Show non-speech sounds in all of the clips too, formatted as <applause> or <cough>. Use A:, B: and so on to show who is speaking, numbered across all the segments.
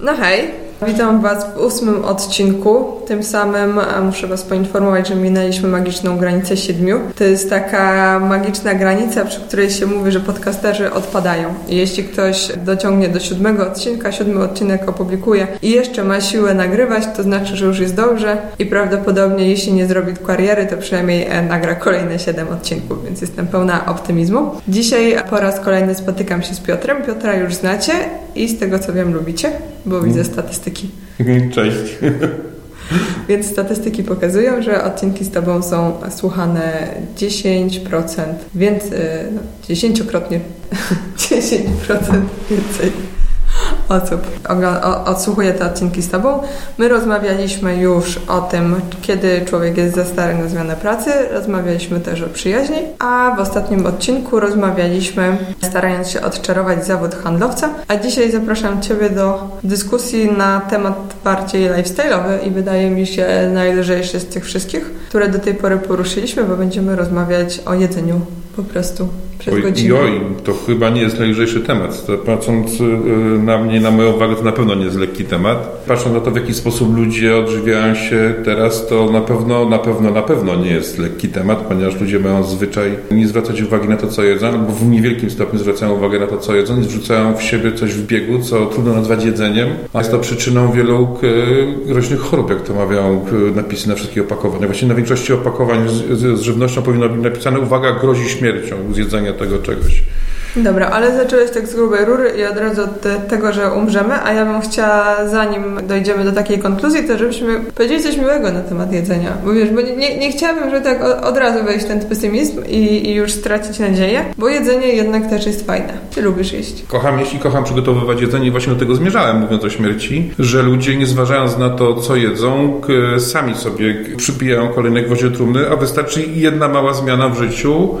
A: No hej, witam Was w ósmym odcinku. Tym samym muszę Was poinformować, że minęliśmy magiczną granicę siedmiu. To jest taka magiczna granica, przy której się mówi, że podcasterzy odpadają. I jeśli ktoś dociągnie do siódmego odcinka, siódmy odcinek opublikuje i jeszcze ma siłę nagrywać, to znaczy, że już jest dobrze i prawdopodobnie jeśli nie zrobi kariery, to przynajmniej e, nagra kolejne siedem odcinków, więc jestem pełna optymizmu. Dzisiaj po raz kolejny spotykam się z Piotrem. Piotra już znacie i z tego co wiem lubicie, bo widzę statystyki.
B: Cześć. <laughs>
A: Więc statystyki pokazują, że odcinki z Tobą są słuchane 10%, więc no, dziesięciokrotnie <laughs> 10% więcej osób odsłuchuje te odcinki z Tobą. My rozmawialiśmy już o tym, kiedy człowiek jest za stary na zmianę pracy, rozmawialiśmy też o przyjaźni, a w ostatnim odcinku rozmawialiśmy starając się odczarować zawód handlowca, a dzisiaj zapraszam Ciebie do dyskusji na temat bardziej lifestyle'owy i wydaje mi się najlżejszy z tych wszystkich, które do tej pory poruszyliśmy, bo będziemy rozmawiać o jedzeniu po prostu przez
B: oj,
A: godzinę.
B: Oj, to chyba nie jest najlżejszy temat. Patrząc y, na mnie, na moją uwagę, to na pewno nie jest lekki temat. Patrząc na to, w jaki sposób ludzie odżywiają się teraz, to na pewno, na pewno, na pewno nie jest lekki temat, ponieważ ludzie mają zwyczaj nie zwracać uwagi na to, co jedzą, albo w niewielkim stopniu zwracają uwagę na to, co jedzą i wrzucają w siebie coś w biegu, co trudno nazwać jedzeniem, a jest to przyczyną wielu y, groźnych chorób, jak to mawiają y, napisy na wszystkich opakowaniach. Właśnie na większości opakowań z, z, żywnością powinno być napisane uwaga, grozi śmiercią z jedzenia tego czegoś.
A: Dobra, ale zacząłeś tak z grubej rury i od razu od te, tego, że umrzemy, a ja bym chciała, zanim dojdziemy do takiej konkluzji, to żebyśmy powiedzieli coś miłego na temat jedzenia. Bo wiesz, bo nie, nie chciałabym, żeby tak od, od razu wejść w ten pesymizm i, i, już stracić nadzieję, bo jedzenie jednak też jest fajne. Ty lubisz jeść.
B: Kocham jeść i kocham przygotowywać jedzenie i właśnie do tego zmierzałem, mówiąc o śmierci, że ludzie nie zważając na to, co jedzą, sami sobie przypijają kolejne gwoździe trumny, a wystarczy jedna mała zmiana w życiu,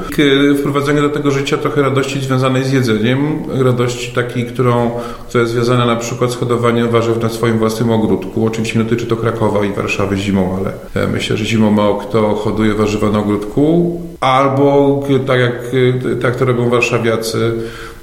B: wprowadzenie do tego życia trochę radości związanej związanej z jedzeniem, radości takiej, którą, która jest związana na przykład z hodowaniem warzyw na swoim własnym ogródku. Oczywiście nie dotyczy to Krakowa i Warszawy zimą, ale myślę, że zimą mało kto hoduje warzywa na ogródku. Albo tak jak tak to robią warszawiacy,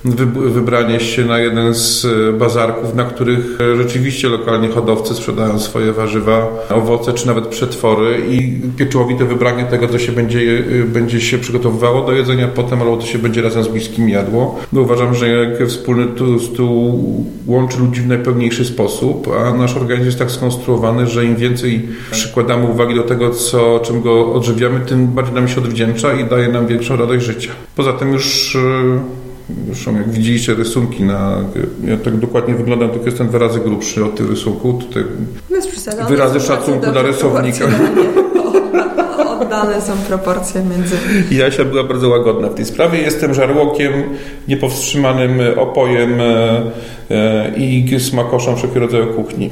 B: wybranie się na jeden z e, bazarków, na których e, rzeczywiście lokalni hodowcy sprzedają swoje warzywa, owoce czy nawet przetwory i pieczołowite wybranie tego, co się będzie, e, będzie się przygotowywało do jedzenia potem, albo to się będzie razem z bliskim jadło. Bo uważam, że jak wspólny stół łączy ludzi w najpełniejszy sposób, a nasz organizm jest tak skonstruowany, że im więcej przykładamy uwagi do tego, co, czym go odżywiamy, tym bardziej nam się odwdzięcza i daje nam większą radość życia. Poza tym już Zresztą jak widzieliście rysunki na... Ja tak dokładnie wyglądam, tylko jestem dwa razy grubszy od tych rysunków. Tutaj wyrazy szacunku dla rysownika. <laughs>
A: Oddane są proporcje między...
B: Jasia była bardzo łagodna w tej sprawie. Jestem żarłokiem, niepowstrzymanym opojem e, e, i smakoszem wszelkiego rodzaju kuchni.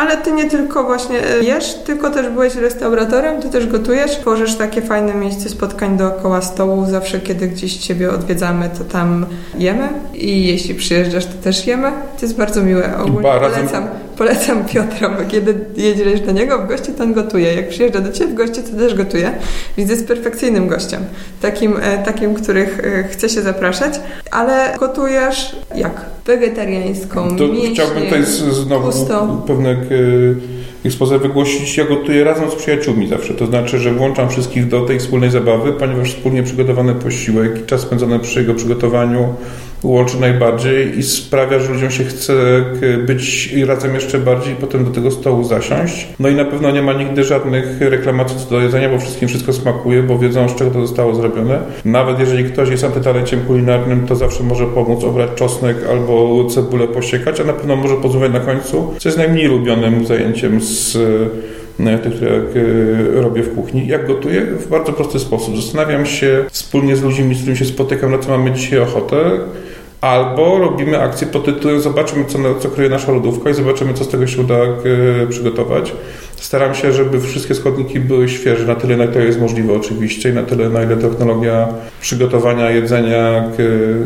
A: Ale ty nie tylko właśnie e, jesz, tylko też byłeś restauratorem, ty też gotujesz, tworzysz takie fajne miejsce spotkań dookoła stołu. Zawsze, kiedy gdzieś ciebie odwiedzamy, to tam jemy i jeśli przyjeżdżasz, to też jemy. To jest bardzo miłe. Ogólnie polecam, polecam Piotra, bo kiedy jedziesz do niego w gości, to on gotuje. Jak przyjeżdża do ciebie w gości, to też gotuje. Więc jest perfekcyjnym gościem. Takim, e, takim których e, chce się zapraszać. Ale gotujesz jak? Wegetariańską,
B: to Chciałbym tutaj znowu pusto. pewne ekspozę wygłosić. Ja gotuję razem z przyjaciółmi zawsze. To znaczy, że włączam wszystkich do tej wspólnej zabawy, ponieważ wspólnie przygotowany posiłek i czas spędzony przy jego przygotowaniu łączy najbardziej i sprawia, że ludziom się chce być razem jeszcze bardziej i potem do tego stołu zasiąść. No i na pewno nie ma nigdy żadnych reklamacji co do jedzenia, bo wszystkim wszystko smakuje, bo wiedzą z czego to zostało zrobione. Nawet jeżeli ktoś jest antykalenciem kulinarnym, to zawsze może pomóc obrać czosnek albo cebulę posiekać, a na pewno może pozwolić na końcu, co jest najmniej lubionym zajęciem z tych, które e, robię w kuchni. Jak gotuję? W bardzo prosty sposób. Zastanawiam się wspólnie z ludźmi, z którymi się spotykam, na co mamy dzisiaj ochotę. Albo robimy akcję pod tytułem zobaczymy, co, co kryje nasza lodówka i zobaczymy, co z tego się uda e, przygotować. Staram się, żeby wszystkie składniki były świeże, na tyle, na ile jest możliwe oczywiście i na tyle, na ile technologia przygotowania jedzenia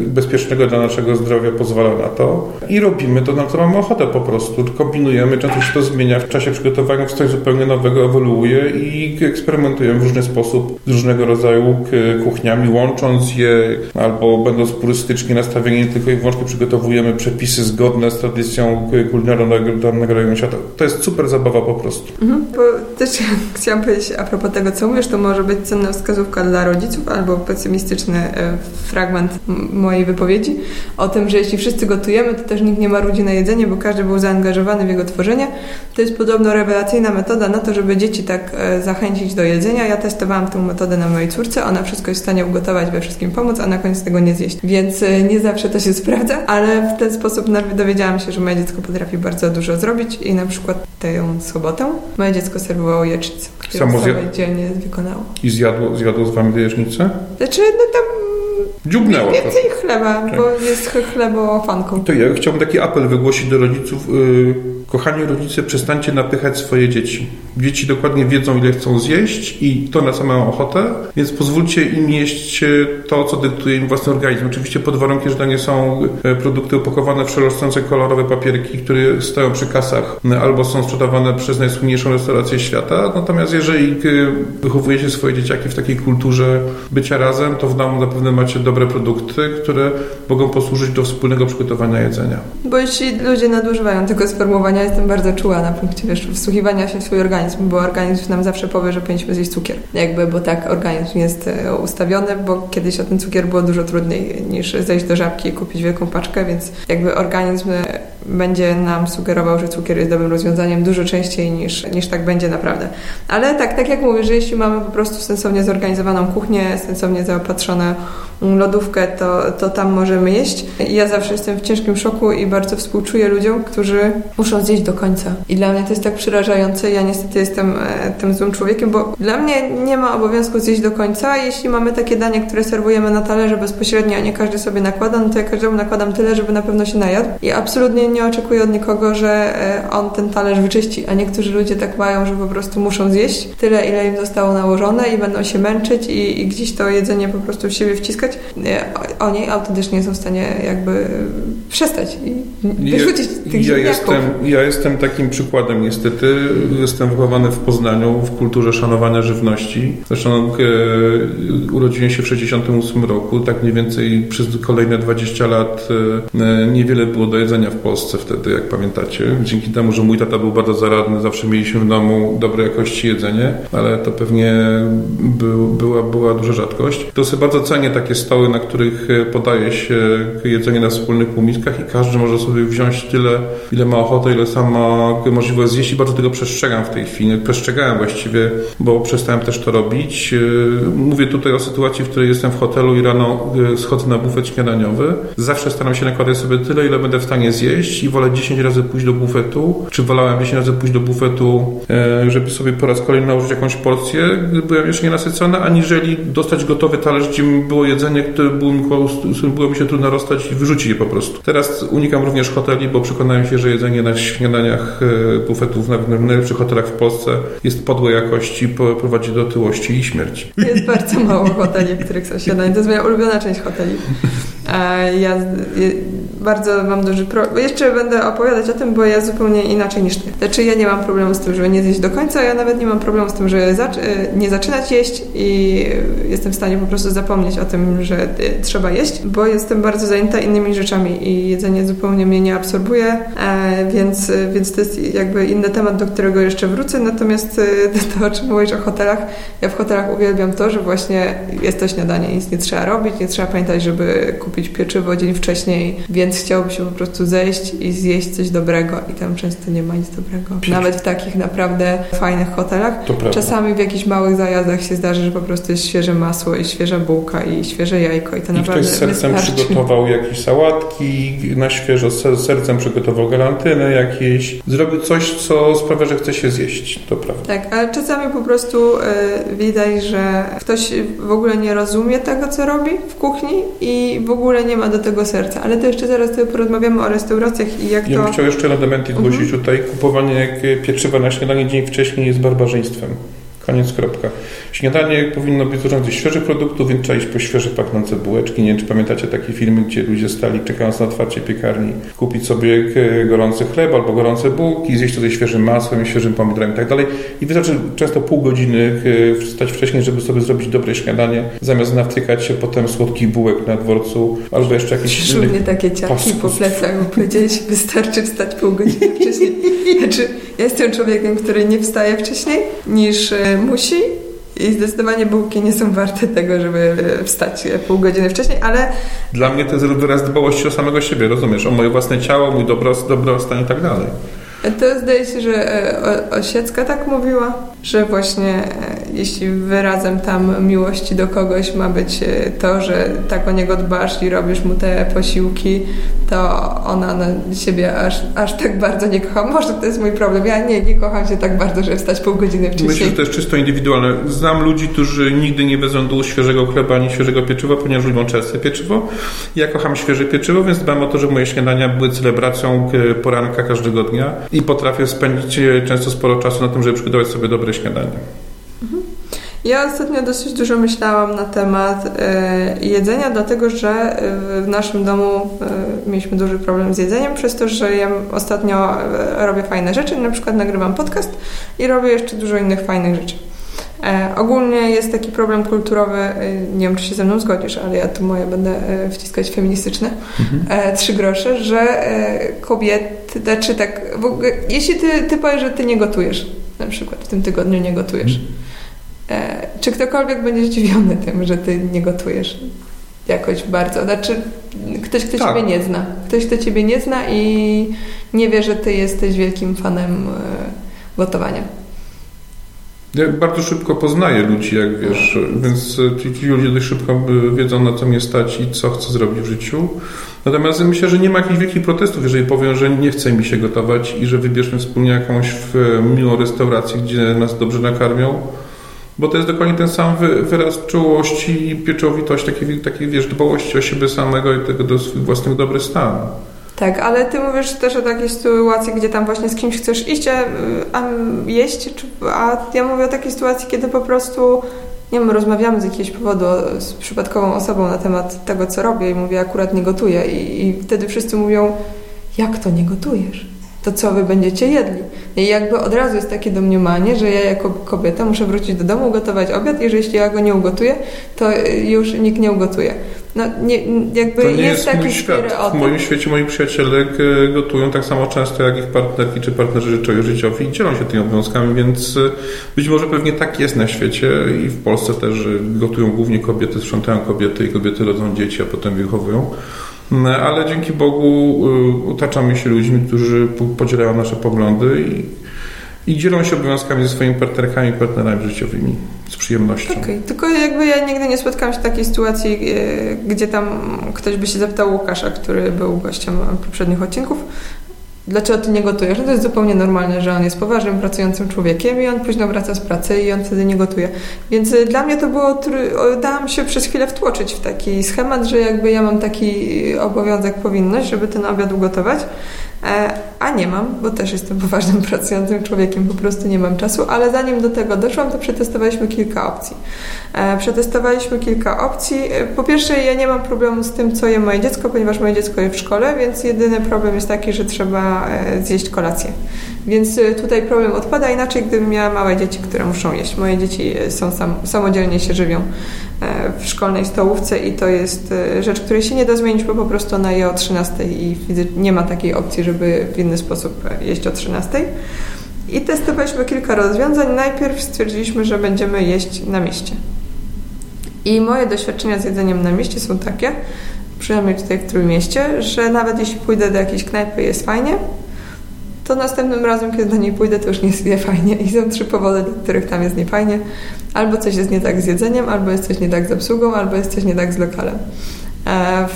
B: bezpiecznego dla naszego zdrowia pozwala na to. I robimy to, na co mamy ochotę po prostu. Kombinujemy, często się to zmienia w czasie przygotowania, coś zupełnie nowego ewoluuje i eksperymentujemy w różny sposób z różnego rodzaju kuchniami, łącząc je albo będąc purystycznie nastawieni, tylko i wyłącznie przygotowujemy przepisy zgodne z tradycją kulinarną danego regionu świata. To jest super zabawa po prostu.
A: Mhm, bo też <laughs> chciałam powiedzieć a propos tego, co mówisz, to może być cenna wskazówka dla rodziców albo pesymistyczny e, fragment mojej wypowiedzi o tym, że jeśli wszyscy gotujemy, to też nikt nie ma ludzi na jedzenie, bo każdy był zaangażowany w jego tworzenie. To jest podobno rewelacyjna metoda na to, żeby dzieci tak e, zachęcić do jedzenia. Ja testowałam tę metodę na mojej córce, ona wszystko jest w stanie ugotować, we wszystkim pomóc, a na koniec tego nie zjeść. Więc e, nie zawsze to się <laughs> sprawdza, ale w ten sposób dowiedziałam się, że moje dziecko potrafi bardzo dużo zrobić i na przykład tę sobotę moje dziecko serwowało jecznicę, którą Samo sobie dzielnie wykonało.
B: I zjadło, zjadło z wami jecznicę?
A: Znaczy, no tam
B: Dziubnęło.
A: Więcej chleba, tak. bo jest chlebofanką.
B: To ja chciałbym taki apel wygłosić do rodziców. Yy, kochani rodzice, przestańcie napychać swoje dzieci. Dzieci dokładnie wiedzą, ile chcą zjeść i to, na co mają ochotę, więc pozwólcie im jeść to, co dyktuje im własny organizm. Oczywiście pod warunkiem, że to nie są e, produkty opakowane w szeroczące kolorowe papierki, które stoją przy kasach albo są sprzedawane przez najsłynniejszą restaurację świata. Natomiast jeżeli e, wychowujecie swoje dzieciaki w takiej kulturze bycia razem, to w domu zapewne macie dobre produkty, które mogą posłużyć do wspólnego przygotowania jedzenia.
A: Bo jeśli ludzie nadużywają tego sformułowania, jestem bardzo czuła na punkcie wiesz, wsłuchiwania się w swój organizm, bo organizm nam zawsze powie, że powinniśmy zjeść cukier. Jakby, bo tak organizm jest e, ustawiony, bo kiedyś o ten cukier było dużo trudniej niż zejść do żabki i kupić wielką paczkę, więc jakby organizm e, będzie nam sugerował, że cukier jest dobrym rozwiązaniem dużo częściej niż, niż tak będzie naprawdę. Ale tak, tak jak mówię, że jeśli mamy po prostu sensownie zorganizowaną kuchnię, sensownie zaopatrzone lodówkę, to, to tam możemy jeść. Ja zawsze jestem w ciężkim szoku i bardzo współczuję ludziom, którzy muszą zjeść do końca. I dla mnie to jest tak przerażające. Ja niestety jestem e, tym złym człowiekiem, bo dla mnie nie ma obowiązku zjeść do końca. Jeśli mamy takie danie, które serwujemy na talerze bezpośrednio, a nie każdy sobie nakłada, no to ja każdemu nakładam tyle, żeby na pewno się najadł. I absolutnie nie oczekuję od nikogo, że e, on ten talerz wyczyści. A niektórzy ludzie tak mają, że po prostu muszą zjeść tyle, ile im zostało nałożone i będą się męczyć i, i gdzieś to jedzenie po prostu w siebie wciskać. E, oni autentycznie są w stanie jakby przestać i wyrzucić ja, tych
B: ja jestem, ja jestem takim przykładem niestety. Jestem wychowany w Poznaniu w kulturze szanowania żywności. Zresztą e, urodziłem się w 1968 roku. Tak mniej więcej przez kolejne 20 lat e, niewiele było do jedzenia w Polsce wtedy, jak pamiętacie. Dzięki temu, że mój tata był bardzo zaradny, zawsze mieliśmy w domu dobrej jakości jedzenie, ale to pewnie był, była, była duża rzadkość. To sobie bardzo cenię takie stoły, na których e, podaje się jedzenie na wspólnych półmiskach i każdy może sobie wziąć tyle, ile ma ochotę, ile sam ma możliwość zjeść i bardzo tego przestrzegam w tej chwili. Przestrzegałem właściwie, bo przestałem też to robić. E, mówię tutaj o sytuacji, w której jestem w hotelu i rano e, schodzę na bufet śniadaniowy. Zawsze staram się nakładać sobie tyle, ile będę w stanie zjeść i wolę 10 razy pójść do bufetu, czy wolałem 10 razy pójść do bufetu, żeby sobie po raz kolejny nałożyć jakąś porcję, gdy byłem jeszcze nienasycony, aniżeli dostać gotowy talerz, gdzie było jedzenie, które było mi, było mi się trudno rozstać i wyrzucić je po prostu. Teraz unikam również hoteli, bo przekonałem się, że jedzenie na śniadaniach e, bufetów w najlepszych hotelach w Polsce jest podłej jakości, prowadzi do tyłości i śmierci.
A: Jest bardzo mało hoteli, w których są śniadania. To jest moja ulubiona część hoteli. Ja bardzo mam duży problem. Jeszcze będę opowiadać o tym, bo ja zupełnie inaczej niż ty. Znaczy ja nie mam problemu z tym, żeby nie zjeść do końca, ja nawet nie mam problemu z tym, żeby zac nie zaczynać jeść i jestem w stanie po prostu zapomnieć o tym, że y, trzeba jeść, bo jestem bardzo zajęta innymi rzeczami i jedzenie zupełnie mnie nie absorbuje, e, więc, więc to jest jakby inny temat, do którego jeszcze wrócę. Natomiast <laughs> to, o czym mówisz o hotelach, ja w hotelach uwielbiam to, że właśnie jest to śniadanie, nic nie trzeba robić, nie trzeba pamiętać, żeby kupić pieczywo dzień wcześniej, więc chciałoby się po prostu zejść i zjeść coś dobrego i tam często nie ma nic dobrego. Nawet w takich naprawdę fajnych hotelach. Czasami w jakichś małych zajazdach się zdarzy, że po prostu jest świeże masło i świeża bułka i świeże jajko i to I naprawdę
B: ktoś sercem wystarczy. przygotował jakieś sałatki, na świeżo sercem przygotował galantynę jakieś. Zrobił coś, co sprawia, że chce się zjeść. To prawda.
A: Tak, ale czasami po prostu y, widać, że ktoś w ogóle nie rozumie tego, co robi w kuchni i w ogóle nie ma do tego serca. Ale to jeszcze zaraz sobie porozmawiamy o restauracjach i jak
B: Ja
A: to...
B: bym chciał jeszcze element zgłosić
A: Mhm.
B: tutaj. Kupowanie pieczywa na śniadanie dzień wcześniej jest barbarzyństwem. Koniec, kropka. Śniadanie powinno być złożone ze świeżych produktów, więc trzeba iść po świeże pachnące bułeczki. Nie wiem, czy pamiętacie takie filmy, gdzie ludzie stali czekając na otwarcie piekarni, kupić sobie e, gorący chleb albo gorące bułki, zjeść to ze świeżym masłem, i świeżym pomidorem i tak dalej. I wystarczy często pół godziny e, wstać wcześniej, żeby sobie zrobić dobre śniadanie, zamiast nawtykać się potem słodkich bułek na dworcu albo jeszcze jakichś
A: Szumnie
B: innych
A: takie ciapki po plecach, bo powiedziałeś, wystarczy wstać pół godziny wcześniej. <laughs> Znaczy, ja jestem człowiekiem, który nie wstaje wcześniej niż e, musi i zdecydowanie bułki nie są warte tego, żeby e, wstać e, pół godziny wcześniej, ale
B: Dla mnie to jest wyraz dbałości o samego siebie, rozumiesz? O moje własne ciało, mój dobros, dobrostan i tak dalej.
A: to zdaje się, że e, Osiecka tak mówiła, że właśnie e, jeśli wyrazem tam miłości do kogoś ma być e, to, że tak o niego dbasz i robisz mu te posiłki, to ona na siebie aż, aż tak bardzo nie kocha. Może to jest mój problem. Ja nie, nie kocham się tak bardzo, że wstać pół godziny
B: Myślę,
A: wcześniej.
B: że to jest czysto indywidualne. Znam ludzi, którzy nigdy nie wezmą do świeżego chleba ani świeżego pieczywa, ponieważ lubią czerstwe pieczywo. Ja kocham świeże pieczywo, więc dbam o to, żeby moje śniadania były celebracją e, poranka każdego dnia i potrafię spędzić często sporo czasu na tym, żeby przygotować sobie dobre śniadanie.
A: Ja ostatnio dosyć dużo myślałam na temat e, jedzenia, dlatego że e, w naszym domu e, mieliśmy duży problem z jedzeniem, przez to, że ja ostatnio robię fajne rzeczy, na przykład nagrywam podcast i robię jeszcze dużo innych fajnych rzeczy. E, ogólnie jest taki problem kulturowy, nie wiem czy się ze mną zgodzisz, ale ja tu moje będę wciskać feministyczne, e, trzy grosze, że e, kobiety, znaczy tak, ogóle, jeśli ty, ty powiesz, że ty nie gotujesz, na przykład w tym tygodniu nie gotujesz, E, czy ktokolwiek będzie zdziwiony tym, że ty nie gotujesz jakoś bardzo? Znaczy, ktoś, kto
B: Tak.
A: ciebie nie zna. Ktoś, kto ciebie nie zna i nie wie, że ty jesteś wielkim fanem e, gotowania.
B: Ja bardzo szybko poznaję ludzi, jak wiesz, więc ci, ludzie dość szybko e, wiedzą, na co mnie stać i co chcę zrobić w życiu. Natomiast myślę, że nie ma jakichś wielkich protestów, jeżeli powiem, że nie chce mi się gotować i że wybierzmy wspólnie jakąś w, miłą restaurację, gdzie nas dobrze nakarmią. Bo to jest dokładnie ten sam wy, wyraz czułości i pieczowitości, takiej, takiej wiesz, dbałości o siebie samego i tego do swój dobry stan.
A: Tak, ale ty mówisz też o takiej sytuacji, gdzie tam właśnie z kimś chcesz iść, a, jeść, czy- a ja mówię o takiej sytuacji, kiedy po prostu nie wiem, rozmawiamy z jakiegoś powodu z przypadkową osobą na temat tego, co robię i mówię, akurat nie gotuję i, i wtedy wszyscy mówią, jak to nie gotujesz? To co wy będziecie jedli? I jakby od razu jest takie domniemanie, że ja jako kobieta muszę wrócić do domu, ugotować obiad i że jeśli ja go nie ugotuję, to już nikt nie ugotuje. No nie, jakby
B: To nie jest,
A: jest
B: mój świat. W moim świecie moi przyjaciele e, gotują tak samo często jak ich partnerki czy partnerzy życiowi- i dzielą się tymi obowiązkami, więc e, być może pewnie tak jest na świecie i w Polsce też, gotują głównie kobiety, sprzątają kobiety i kobiety rodzą dzieci, a potem wychowują. No, Ale dzięki Bogu e, otaczamy się ludźmi, którzy po- podzielają nasze poglądy i, i dzielą się obowiązkami ze swoimi partnerkami partnerami życiowymi z przyjemnością.
A: Okej, tylko jakby ja nigdy nie spotkałam się w takiej sytuacji, e, gdzie tam ktoś by się zapytał Łukasza, który był gościem poprzednich odcinków, dlaczego ty nie gotujesz? No to jest zupełnie normalne, że on jest poważnym, pracującym człowiekiem i on późno wraca z pracy i on wtedy nie gotuje. Więc e, dla mnie to było, dałam się przez chwilę wtłoczyć w taki schemat, że jakby ja mam taki obowiązek, powinność, żeby ten obiad ugotować. E, A nie mam, bo też jestem poważnym, <laughs> pracującym człowiekiem, po prostu nie mam czasu, ale zanim do tego doszłam, to przetestowaliśmy kilka opcji. E, Przetestowaliśmy kilka opcji. E, Po pierwsze, ja nie mam problemu z tym, co je moje dziecko, ponieważ moje dziecko je w szkole, więc jedyny problem jest taki, że trzeba zjeść kolację. Więc e, tutaj problem odpada, inaczej gdybym miała małe dzieci, które muszą jeść. Moje dzieci e, są sam, samodzielnie się żywią e, w szkolnej stołówce i to jest rzecz, której się nie da zmienić, bo po prostu ona je o 13 i nie ma takiej opcji, żeby w inny sposób jeść o 13. I testowaliśmy kilka rozwiązań. Najpierw stwierdziliśmy, że będziemy jeść na mieście. I moje doświadczenia z jedzeniem na mieście są takie, przynajmniej tutaj w Trójmieście, że nawet jeśli pójdę do jakiejś knajpy jest fajnie, to następnym razem, kiedy do niej pójdę, to już nie jest nie fajnie. I są trzy powody, dla których tam jest niefajnie. Albo coś jest nie tak z jedzeniem, albo jest coś nie tak z obsługą, albo jest coś nie tak z lokalem. E,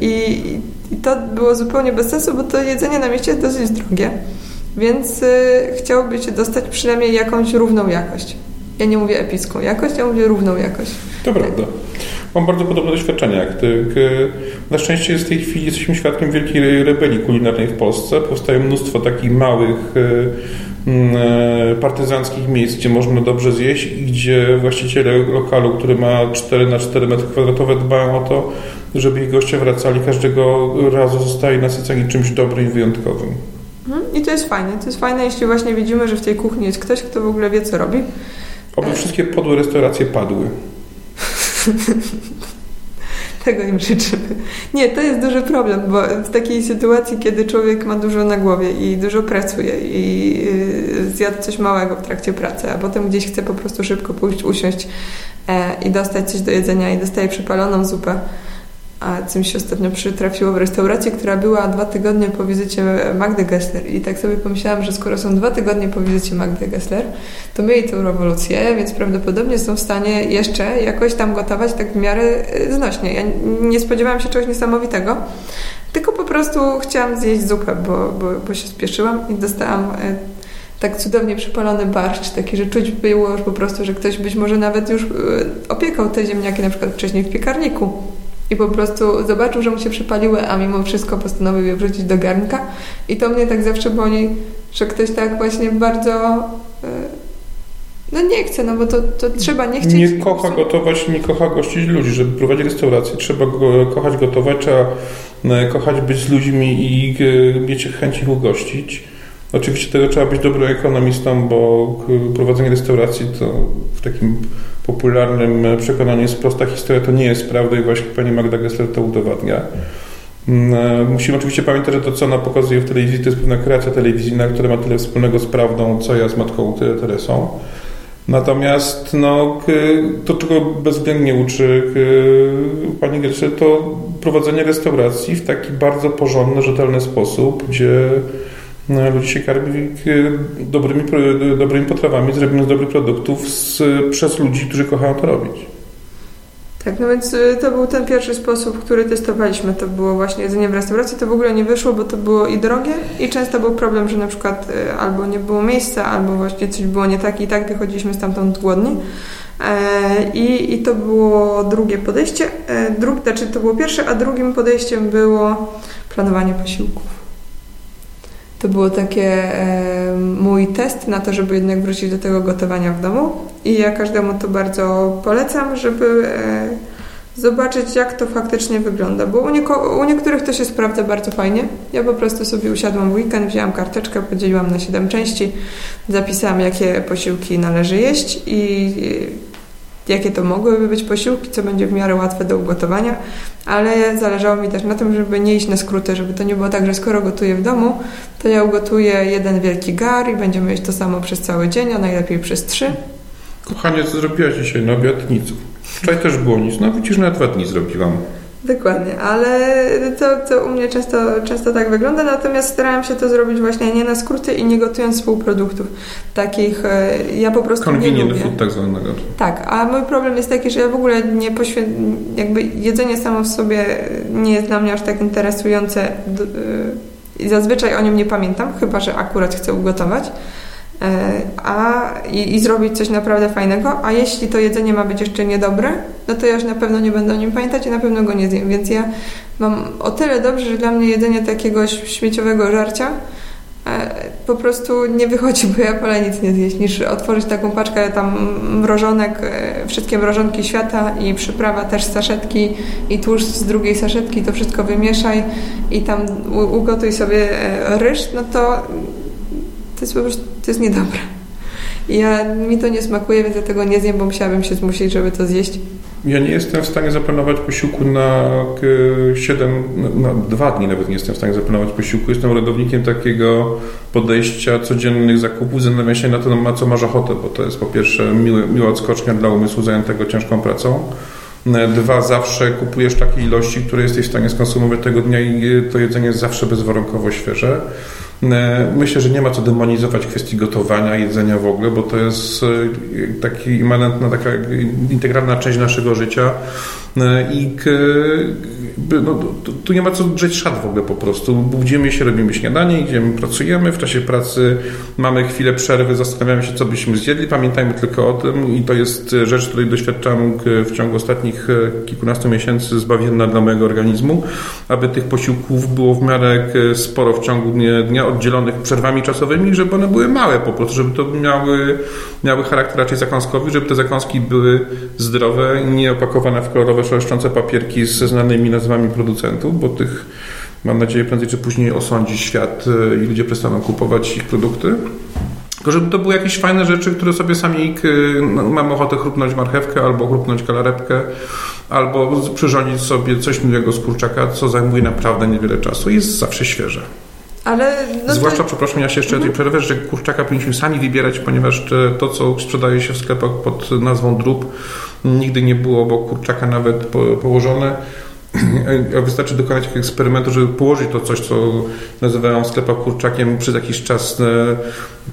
A: I to było zupełnie bez sensu, bo to jedzenie na mieście jest dosyć drogie, więc y, chciałoby się dostać przynajmniej jakąś równą jakość. Ja nie mówię epicką jakość, ja mówię równą jakość.
B: To prawda. Mam bardzo podobne doświadczenia jak ty. Na szczęście w tej chwili jesteśmy świadkiem wielkiej rebelii kulinarnej w Polsce. Powstaje mnóstwo takich małych mm, e, partyzanckich miejsc, gdzie można dobrze zjeść i gdzie właściciele lokalu, który ma 4 na 4 metry kwadratowe dbają o to, żeby ich goście wracali każdego razu zostali nasyceni czymś dobrym i wyjątkowym.
A: Mhm. I to jest fajne. To jest fajne, jeśli właśnie widzimy, że w tej kuchni jest ktoś, kto w ogóle wie, co robi.
B: Oby wszystkie podłe restauracje padły. <laughs>
A: Tego im życzymy. Nie, to jest duży problem, bo w takiej sytuacji, kiedy człowiek ma dużo na głowie i dużo pracuje i y, zjadł coś małego w trakcie pracy, a potem gdzieś chce po prostu szybko pójść, usiąść e, i dostać coś do jedzenia i dostaje przypaloną zupę, a co mi się ostatnio przytrafiło w restauracji, która była dwa tygodnie po wizycie Magdy Gessler. I tak sobie pomyślałam, że skoro są dwa tygodnie po wizycie Magdy Gessler, to mieli tę rewolucję, więc prawdopodobnie są w stanie jeszcze jakoś tam gotować tak w miarę y, znośnie. Ja nie spodziewałam się czegoś niesamowitego, tylko po prostu chciałam zjeść zupę, bo, bo, bo się spieszyłam i dostałam y, tak cudownie przypalony barszcz, taki, że czuć było już po prostu, że ktoś być może nawet już y, opiekał te ziemniaki na przykład wcześniej w piekarniku i po prostu zobaczył, że mu się przypaliły, a mimo wszystko postanowił je wrzucić do garnka. I to mnie tak zawsze boli, że ktoś tak właśnie bardzo e, no nie chce, no bo to, to trzeba nie chcieć.
B: Nie kocha gotować, nie kocha gościć ludzi. Żeby prowadzić restaurację, trzeba go, kochać gotować, trzeba e, kochać być z ludźmi i e, mieć chęć ich ugościć. Oczywiście tego trzeba być dobrym ekonomistą, bo prowadzenie restauracji to w takim popularnym przekonaniu jest prosta historia, to nie jest prawda i właśnie pani Magda Gessler to udowadnia. Mm, e, musimy oczywiście pamiętać, że to, co ona pokazuje w telewizji, to jest pewna kreacja telewizyjna, która ma tyle wspólnego z prawdą, co ja z matką Teresą. Natomiast no, to, czego bezwzględnie uczy pani Gessler, to prowadzenie restauracji w taki bardzo porządny, rzetelny sposób, gdzie no, ludzie się karmi dobrymi, dobrymi potrawami, zrobionych z dobrych produktów z, przez ludzi, którzy kochają to robić.
A: Tak, no więc y, to był ten pierwszy sposób, który testowaliśmy. To było właśnie jedzenie w restauracji. To w ogóle nie wyszło, bo to było i drogie i często był problem, że na przykład albo nie było miejsca, albo właśnie coś było nie tak i tak wychodziliśmy stamtąd głodni. E, I, I to było drugie podejście. E, drug, znaczy to było pierwsze, a drugim podejściem było planowanie posiłków. To było takie e, mój test na to, żeby jednak wrócić do tego gotowania w domu. I ja każdemu to bardzo polecam, żeby e, zobaczyć, jak to faktycznie wygląda. Bo u, nieko- u, niektórych to się sprawdza bardzo fajnie. Ja po prostu sobie usiadłam w weekend, wzięłam karteczkę, podzieliłam na 7 części, zapisałam, jakie posiłki należy jeść i jakie to mogłyby być posiłki, co będzie w miarę łatwe do ugotowania, ale zależało mi też na tym, żeby nie iść na skróty, żeby to nie było tak, że skoro gotuję w domu, to ja ugotuję jeden wielki gar i będziemy jeść to samo przez cały dzień, a najlepiej przez trzy.
B: Kochanie, co zrobiłaś dzisiaj na obiad? Nic. Wczoraj też było nic. No widzisz, na dwa dni zrobiłam.
A: Dokładnie, ale to, to u mnie często, często tak wygląda, natomiast starałam się to zrobić właśnie nie na skróty i nie gotując półproduktów takich, e, ja po prostu Convenient nie lubię.
B: food tak zwanego.
A: Tak, a mój problem jest taki, że ja w ogóle nie poświę... jakby jedzenie samo w sobie nie jest dla mnie aż tak interesujące e, i zazwyczaj o nim nie pamiętam, chyba, że akurat chcę ugotować. E, a, i, i, zrobić coś naprawdę fajnego, a jeśli to jedzenie ma być jeszcze niedobre, no to ja już na pewno nie będę o nim pamiętać i na pewno go nie zjem, więc ja mam o tyle dobrze, że dla mnie jedzenie takiego śmieciowego żarcia e, po prostu nie wychodzi, bo ja wolę nic nie zjeść, niż otworzyć taką paczkę tam mrożonek, e, wszystkie mrożonki świata i przyprawa też z saszetki i tłuszcz z drugiej saszetki, to wszystko wymieszaj i tam ugotuj sobie ryż, no to to jest po prostu, to jest niedobre. Ja, mi to nie smakuje, więc ja tego nie zjem, bo musiałabym się zmusić, żeby to zjeść.
B: Ja nie jestem w stanie zaplanować posiłku na 7, na 2 dni nawet nie jestem w stanie zaplanować posiłku. Jestem orędownikiem takiego podejścia codziennych zakupów, zastanawiam się na to, na co masz ochotę, bo to jest po pierwsze miły, miła odskocznia dla umysłu zajętego ciężką pracą. Dwa, zawsze kupujesz takie ilości, które jesteś w stanie skonsumować tego dnia i to jedzenie jest zawsze bezwarunkowo świeże. E, myślę, że nie ma co demonizować kwestii gotowania, jedzenia w ogóle, bo to jest e, taki immanentna, taka integralna część naszego życia e, i no, tu, nie ma co drzeć szat w ogóle po prostu. Budzimy się, robimy śniadanie, idziemy, pracujemy. W czasie pracy mamy chwilę przerwy, zastanawiamy się, co byśmy zjedli. Pamiętajmy tylko o tym i to jest rzecz, której doświadczam w ciągu ostatnich kilkunastu miesięcy zbawienna dla mojego organizmu, aby tych posiłków było w miarę sporo w ciągu dnia, oddzielonych przerwami czasowymi, żeby one były małe po prostu, żeby to miały, miały charakter raczej zakąskowy, żeby te zakąski były zdrowe, nie opakowane w kolorowe, szeleszczące papierki ze znanymi nazwami producentów, bo tych mam nadzieję prędzej czy później osądzi świat e, i ludzie przestaną kupować ich produkty. Tylko żeby to były jakieś fajne rzeczy, które sobie sami no, mam ochotę chrupnąć marchewkę albo chrupnąć kalarepkę, albo przyrządzić sobie coś miłego z kurczaka, co zajmuje naprawdę niewiele czasu i jest zawsze świeże. Ale no Zwłaszcza, to... przepraszam, ja się jeszcze mhm. tej przerwę, że kurczaka powinniśmy sami wybierać, ponieważ to, co sprzedaje się w sklepach pod nazwą drób, nigdy nie było obok kurczaka nawet położone Wystarczy dokonać takiego eksperymentu, żeby położyć to coś, co nazywają w kurczakiem przez jakiś czas e,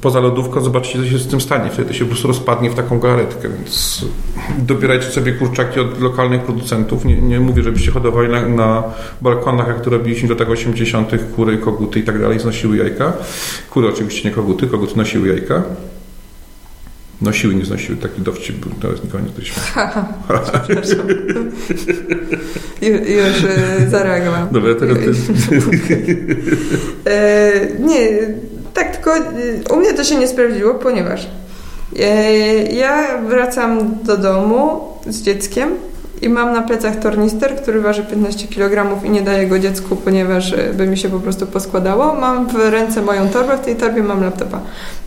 B: poza lodówką, zobaczycie, co się z tym stanie. Wtedy to się po prostu rozpadnie w taką garetkę, więc dobierajcie sobie kurczaki od lokalnych producentów. Nie, nie mówię, żebyście hodowali na, na balkonach, jak to robiliśmy w latach 80., kury, koguty i tak dalej, znosiły jajka. Kury oczywiście nie koguty, koguty nosiły jajka. Nosiły, nie znosiły. Taki dowcip był. Teraz nikogo nie <laughs>
A: Przepraszam. <laughs> Już e, zareagowałam.
B: Dobra, teraz ty... <laughs>
A: e, Nie, tak tylko e, u mnie to się nie sprawdziło, ponieważ e, ja wracam do domu z dzieckiem i mam na plecach tornister, który waży 15 kg i nie daję go dziecku, ponieważ e, by mi się po prostu poskładało. Mam w ręce moją torbę, w tej torbie mam laptopa.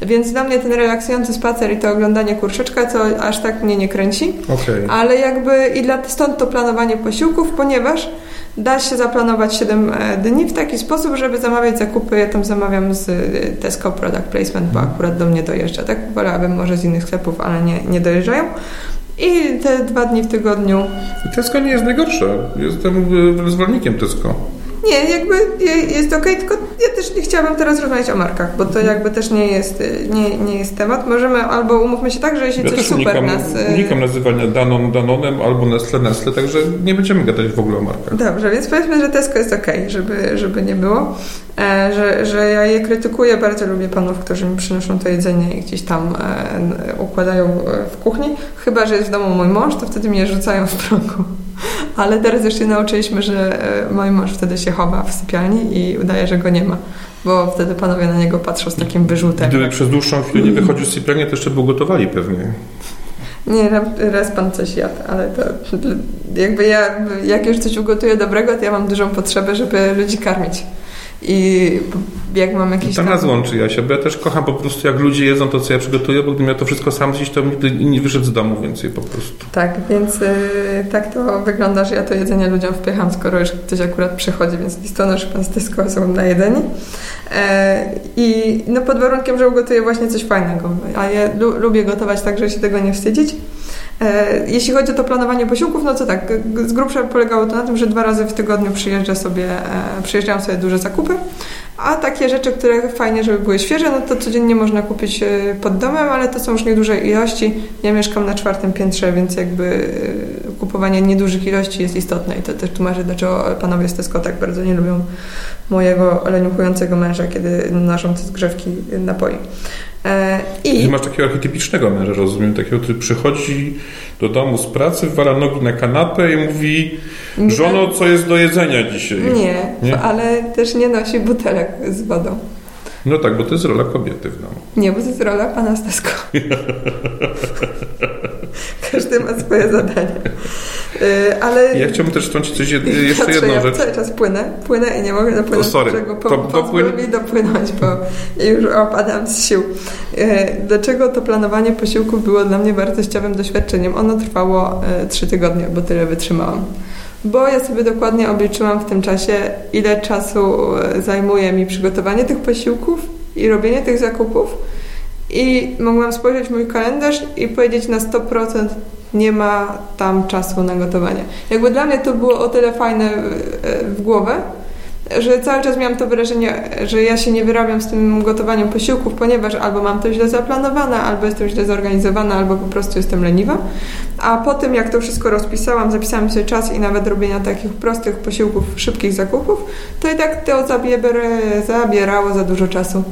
A: Więc dla mnie ten relaksujący spacer i to oglądanie kurczyczka, co aż tak mnie nie kręci.
B: Okay.
A: Ale jakby i dla, stąd to planowanie posiłków, ponieważ da się zaplanować 7 e, dni w taki sposób, żeby zamawiać zakupy. Ja tam zamawiam z e, Tesco Product Placement, bo akurat do mnie dojeżdża. Tak wolałabym może z innych sklepów, ale nie, nie dojeżdżają. I te dwa dni w tygodniu.
B: Tesco nie jest najgorsze. Jestem zwolennikiem Tesco.
A: Nie, jakby jest ok, tylko ja też nie chciałabym teraz rozmawiać o markach, bo to jakby też nie jest, nie, nie jest temat. Możemy albo umówmy się tak, że jeśli
B: ja
A: coś super
B: unikam,
A: nas...
B: Y, unikam nazywania Danon Danonem albo Nestle Nestle, także nie będziemy gadać w ogóle o markach.
A: Dobrze, więc powiedzmy, że Tesco jest ok, żeby, żeby nie było. E, że, że ja je krytykuję, bardzo lubię panów, którzy mi przynoszą to jedzenie i gdzieś tam e, układają e, w kuchni. Chyba, że jest w domu mój mąż, to wtedy mnie rzucają w progu. Ale teraz już się nauczyliśmy, że e, mój mąż wtedy się chowa w sypialni i udaje, że go nie ma. Bo wtedy panowie na niego patrzą z takim wyrzutem.
B: Gdyby przez dłuższą chwilę nie wychodził z sypialni, to jeszcze by gotowali pewnie.
A: Nie, raz pan coś jadł, ale to jakby ja, jak już coś ugotuję dobrego, to ja mam dużą potrzebę, żeby ludzi karmić. I jak mam jakieś.
B: To tam... nas łączy, Jasia, bo ja też kocham po prostu, jak ludzie jedzą to, co ja przygotuję, bo gdybym ja to wszystko sam zjeść, to nigdy nie wyszedł z domu więcej po prostu.
A: Tak, więc yy, tak to wygląda, że ja to jedzenie ludziom wpycham, skoro już ktoś akurat przychodzi, więc listonosz pan z Tesco są na jedzenie. E, I no pod warunkiem, że ugotuję właśnie coś fajnego. A ja lu lubię gotować tak, żeby się tego nie wstydzić. E, jeśli chodzi o to planowanie posiłków, no to tak, z grubsza polegało to na tym, że dwa razy w tygodniu przyjeżdża sobie, e, przyjeżdżają sobie duże zakupy, a takie rzeczy, które fajnie, żeby były świeże, no to codziennie można kupić e, pod domem, ale to są już nieduże ilości. Ja mieszkam na czwartym piętrze, więc jakby kupowanie niedużych ilości jest istotne i to też tłumaczy, dlaczego panowie z Tesco tak bardzo nie lubią mojego leniuchującego męża, kiedy noszą te zgrzewki napoi.
B: E, I masz takiego archetypicznego męża, rozumiem, takiego, który przychodzi do domu z pracy, wala nogi na kanapę i mówi żono, co jest do jedzenia dzisiaj?
A: Nie, nie? ale też nie nosi butelek z wodą.
B: No tak, bo to jest rola kobiety w domu.
A: Nie, bo to jest rola pana Stasko. <laughs> <laughs> Każdy ma swoje zadanie. Y, ale...
B: Ja chciałbym też wtrącić coś, <laughs> jeszcze
A: Patrzę,
B: jedną
A: ja
B: rzecz.
A: cały czas płynę, płynę i nie mogę dopłynąć.
B: O, sorry.
A: Dlaczego
B: po, dopłyn...
A: mi dopłynąć, bo <laughs> już opadam z sił. Y, dlaczego to planowanie posiłków było dla mnie wartościowym doświadczeniem? Ono trwało y, trzy tygodnie, bo tyle wytrzymałam bo ja sobie dokładnie obliczyłam w tym czasie, ile czasu zajmuje mi przygotowanie tych posiłków i robienie tych zakupów. I mogłam spojrzeć mój kalendarz i powiedzieć na 100% nie ma tam czasu na gotowanie. Jakby dla mnie to było o tyle fajne w głowę, że cały czas miałam to wrażenie, że ja się nie wyrabiam z tym gotowaniem posiłków, ponieważ albo mam to źle zaplanowane, albo jestem źle zorganizowana, albo po prostu jestem leniwa. A po tym, jak to wszystko rozpisałam, zapisałam sobie czas i nawet robienia takich prostych posiłków, szybkich zakupów, to i tak to zabierało za dużo czasu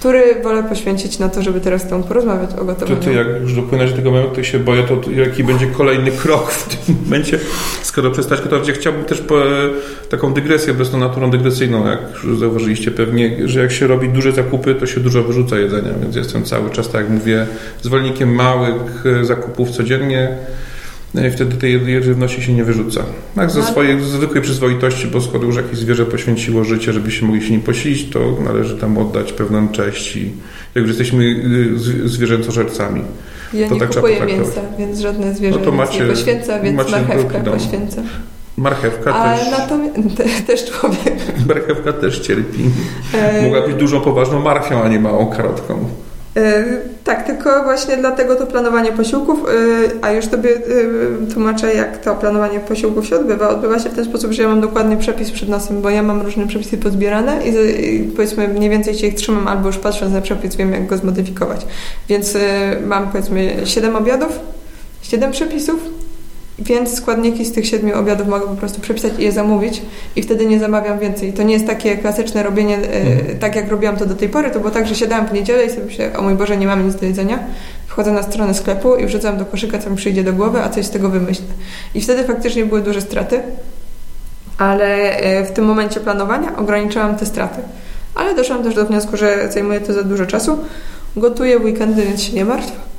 A: który wolę poświęcić na to, żeby teraz z tą porozmawiać o gotowaniu.
B: To ty jak już dopłynąć do tego momentu, to się boję, to jaki będzie kolejny krok w tym momencie, skoro przestać gotować. Ja chciałbym też po, taką dygresję, obecną naturą dygresyjną, jak już zauważyliście pewnie, że jak się robi duże zakupy, to się dużo wyrzuca jedzenia, więc jestem cały czas, tak jak mówię, zwolennikiem małych zakupów codziennie, no i wtedy tej żywności się nie wyrzuca. Tak, ze swojej zwykłej przyzwoitości, bo skoro już jakieś zwierzę poświęciło życie, żebyśmy mogli się nim posilić, to należy tam oddać pewną cześć i jak już jesteśmy y, zwierzęcożercami.
A: Ja
B: to
A: nie
B: tak
A: kupuję mięsa, więc żadne zwierzę no to macie, nie poświęca, więc marchewkę poświęcę.
B: Marchewka
A: Ale
B: też.
A: Natomiast, te, też człowiek.
B: Marchewka też cierpi. E, Mogła być dużą, poważną marchwią, a nie małą karotką.
A: E, tak, tylko właśnie dlatego to planowanie posiłków, e, a już Tobie tłumaczę, jak to planowanie posiłków się odbywa. Odbywa się w ten sposób, że ja mam dokładny przepis przed nosem, bo ja mam różne przepisy pozbierane i powiedzmy mniej więcej się ich trzymam, albo już patrząc na przepis wiem, jak go zmodyfikować. Więc mam powiedzmy 7 obiadów, 7 przepisów, więc składniki z tych siedmiu obiadów mogę po prostu przepisać i je zamówić i wtedy nie zamawiam więcej. To nie jest takie klasyczne robienie, mhm. tak jak robiłam to do tej pory. To było tak, że siadałam w niedzielę i sobie myślę, o mój Boże, nie mamy nic do jedzenia. Wchodzę na stronę sklepu i wrzucam do koszyka, co mi przyjdzie do głowy, a coś z tego wymyślę. I wtedy faktycznie były duże straty, ale e, w tym momencie planowania ograniczałam te straty. Ale doszłam też do wniosku, że zajmuje to za dużo czasu. Gotuję w weekendy, więc się nie martw E,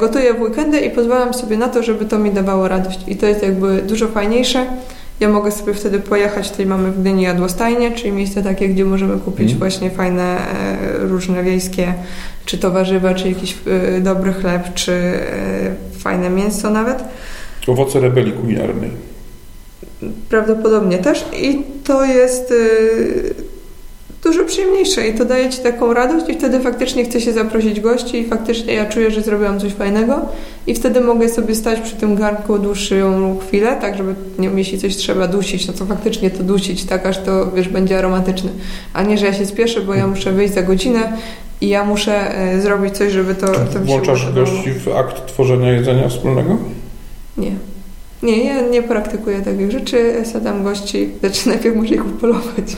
A: gotuję w weekendy i pozwalam sobie na to, żeby to mi dawało radość. I to jest jakby dużo fajniejsze. Ja mogę sobie wtedy pojechać, tutaj mamy w Gdyni jadłostajnie, czyli miejsce takie, gdzie możemy kupić mm. właśnie fajne, e, różne wiejskie, czy to warzywa, czy jakiś e, dobry chleb, czy fajne mięso nawet.
B: Owoce rebelii kulinarnej.
A: Prawdopodobnie też i to jest dużo przyjemniejsze i to daje Ci taką radość i wtedy faktycznie chce się zaprosić gości i faktycznie ja czuję, że zrobiłam coś fajnego i wtedy mogę sobie stać przy tym garnku dłuższą chwilę, tak żeby, nie jeśli coś trzeba dusić, no to faktycznie to dusić, tak aż to, wiesz, będzie aromatyczne, a nie, że ja się spieszę, bo ja muszę wyjść za godzinę i ja muszę e, zrobić coś, żeby to... to
B: Włączasz gości w akt tworzenia jedzenia wspólnego?
A: Nie. Nie, ja nie praktykuję takich rzeczy. Sadam gości, znaczy najpierw muszę ich upolować,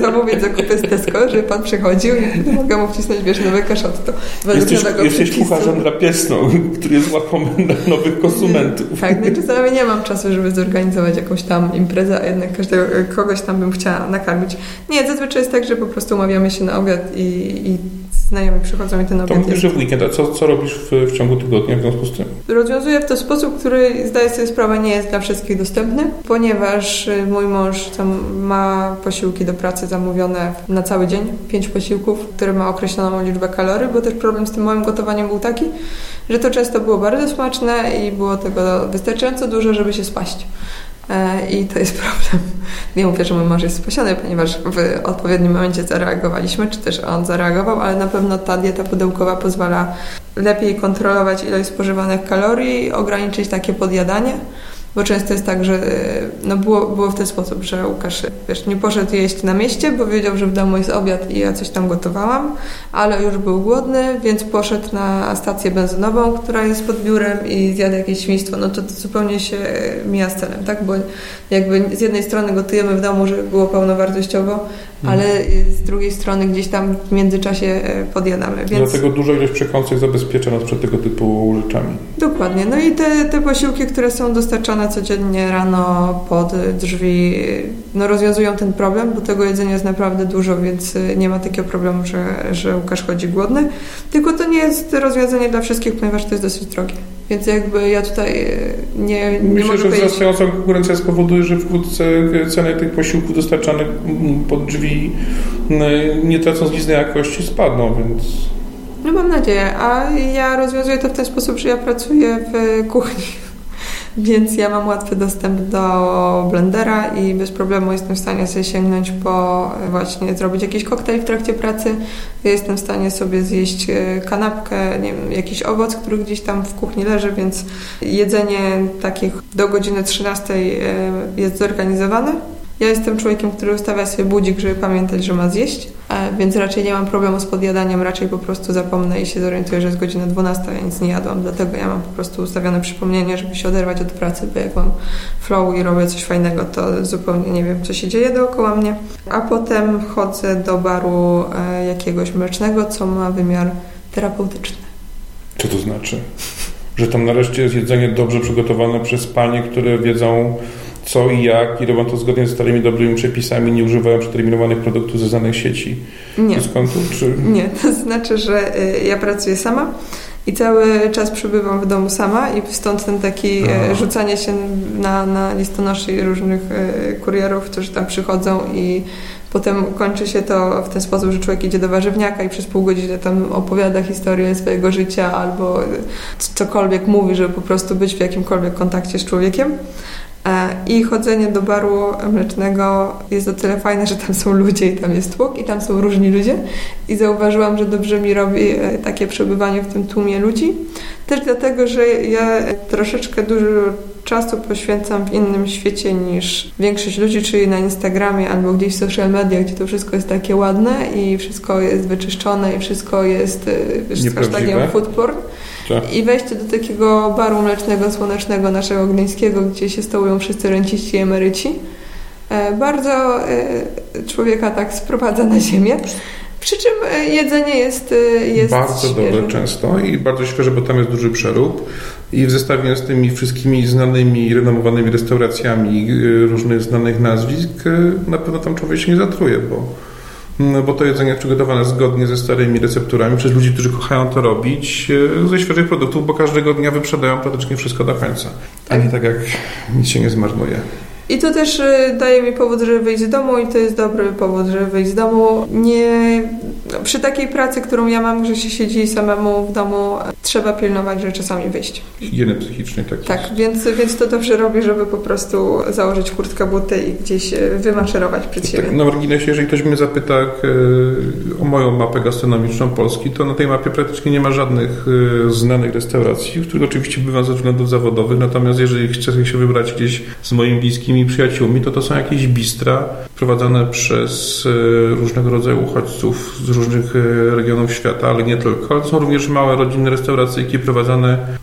A: zamówić zakupy z Tesco, żeby pan przychodził i mogę mu wcisnąć, wiesz, nowe kaszotto.
B: Jesteś, jesteś kucharzem drapieżną, <laughs> który jest łakomym nowych konsumentów. <laughs>
A: Tak, no czasami nie mam czasu, żeby zorganizować jakąś tam imprezę, a jednak każdego, kogoś tam bym chciała nakarmić. Nie, zazwyczaj jest tak, że po prostu umawiamy się na obiad i, i znajomi przychodzą i ten obiad
B: To mówisz, że w weekend, a co, co robisz w, w ciągu tygodnia w związku z tym?
A: Rozwiązuję w ten sposób, który zdaję sobie sprawę nie jest dla wszystkich dostępny, ponieważ y, mój mąż ma posiłki do pracy zamówione na cały dzień, pięć posiłków, które ma określoną liczbę kalorii, bo też problem z tym moim gotowaniem był taki, że to często było bardzo smaczne i było tego wystarczająco dużo, żeby się spaść. E, I to jest <laughs> problem. Nie mówię, że mój mąż jest spasiony, ponieważ w odpowiednim momencie zareagowaliśmy, czy też on zareagował, ale na pewno ta dieta pudełkowa pozwala lepiej kontrolować ilość spożywanych kalorii, ograniczyć takie podjadanie. Bo często jest tak, że e, no było, było w ten sposób, że Łukasz wiesz, nie poszedł jeść na mieście, bo wiedział, że w domu jest obiad i ja coś tam gotowałam, ale już był głodny, więc poszedł na stację benzynową, która jest pod biurem i zjadł jakieś świństwo. No to, to zupełnie się mija z celem, tak? Bo jakby z jednej strony gotujemy w domu, żeby było pełnowartościowo, ale z drugiej strony gdzieś tam w międzyczasie e, podjadamy.
B: Więc... Dlatego duża ilość przekąsek zabezpiecza nas przed tego typu rzeczami.
A: Dokładnie. No i te, te posiłki, które są dostarczane codziennie rano pod drzwi, no rozwiązują ten problem, bo tego jedzenia jest naprawdę dużo, więc e, nie ma takiego problemu, że, że Łukasz chodzi głodny. Tylko to nie jest rozwiązanie dla wszystkich, ponieważ to jest dosyć drogie. Więc jakby ja tutaj e, nie, nie
B: Myślę,
A: mogę
B: że wzrastająca konkurencja spowoduje, że wkrótce ceny tych posiłków dostarczanych pod drzwi nie tracąc nic na jakości spadną, więc...
A: No mam nadzieję, a ja rozwiązuję to w ten sposób, że ja pracuję w kuchni więc ja mam łatwy dostęp do blendera i bez problemu jestem w stanie sobie sięgnąć po właśnie zrobić jakiś koktajl w trakcie pracy. Jestem w stanie sobie zjeść e, kanapkę, nie wiem, jakiś owoc, który gdzieś tam w kuchni leży, więc jedzenie takich do godziny 13 e, jest zorganizowane. Ja jestem człowiekiem, który ustawia sobie budzik, żeby pamiętać, że ma zjeść, e, więc raczej nie mam problemu z podjadaniem, raczej po prostu zapomnę i się zorientuję, że jest godzina 12, a ja nic nie jadłam, dlatego ja mam po prostu ustawione przypomnienie, żeby się oderwać od pracy, bo jak mam flow i robię coś fajnego, to zupełnie nie wiem, co się dzieje dookoła mnie. A potem chodzę do baru e, jakiegoś mlecznego, co ma wymiar terapeutyczny.
B: Co to znaczy? Że tam nareszcie jest jedzenie dobrze przygotowane przez panie, które wiedzą co i jak i robią to zgodnie z starymi dobrymi przepisami, nie używają przeterminowanych produktów ze znanych sieci
A: Nie.
B: dyskontów? Czy...
A: Nie, to znaczy, że y, ja pracuję sama i cały czas przebywam w domu sama i stąd ten taki y,
B: Aha.
A: rzucanie się na, na listonoszy różnych y, kurierów, którzy tam przychodzą i potem kończy się to w ten sposób, że człowiek idzie do warzywniaka i przez pół godziny tam opowiada historię swojego życia albo cokolwiek mówi, żeby po prostu być w jakimkolwiek kontakcie z człowiekiem. E, I chodzenie do baru mlecznego jest o tyle fajne, że tam są ludzie i tam jest tłok i tam są różni ludzie. I zauważyłam, że dobrze mi robi e, takie przebywanie w tym tłumie ludzi. Też dlatego, że ja troszeczkę dużo czasu poświęcam w innym świecie niż większość ludzi, czyli na Instagramie albo gdzieś w social media, gdzie to wszystko jest takie ładne i wszystko jest wyczyszczone i wszystko jest e, z
B: Nieprawdziwe.
A: hashtagiem food porn.
B: Tak.
A: I wejście do takiego baru mlecznego, słonecznego naszego gdańskiego, gdzie się stołują wszyscy renciści i emeryci, e, bardzo e, człowieka tak sprowadza na ziemię. Przy czym e, jedzenie jest, jest
B: bardzo
A: świeże.
B: dobre często i bardzo świeże, bo tam jest duży przerób. I w zestawieniu z tymi wszystkimi znanymi, renomowanymi restauracjami różnych znanych nazwisk, na pewno tam człowiek się nie zatruje, bo, bo to jedzenie przygotowane zgodnie ze starymi recepturami przez ludzi, którzy kochają to robić y, ze świeżych produktów, bo każdego dnia wyprzedają praktycznie wszystko do końca. A nie tak jak nic się nie zmarnuje.
A: I to też e, daje mi powód, żeby wyjść z domu i to jest dobry powód, żeby wyjść z domu. Nie, no, przy takiej pracy, którą ja mam, że się siedzi samemu w domu, trzeba pilnować, że czasami wyjść.
B: Higieny psychicznej tak,
A: Tak,
B: jest.
A: więc, więc to dobrze robi, żeby po prostu założyć kurtkę, buty i gdzieś e, wymaszerować przed siebie.
B: Tak, na marginesie, jeżeli ktoś mnie zapyta e, o moją mapę gastronomiczną Polski, to na tej mapie praktycznie nie ma żadnych e, znanych restauracji, w których oczywiście bywam ze względów zawodowych, natomiast jeżeli chcę się wybrać gdzieś z moimi bliskimi przyjaciółmi, to to są jakieś bistra prowadzone przez e, różnego rodzaju uchodźców z różnych e, regionów świata, ale nie tylko. Ale to są również małe rodzinne restauracyjki prowadzone e,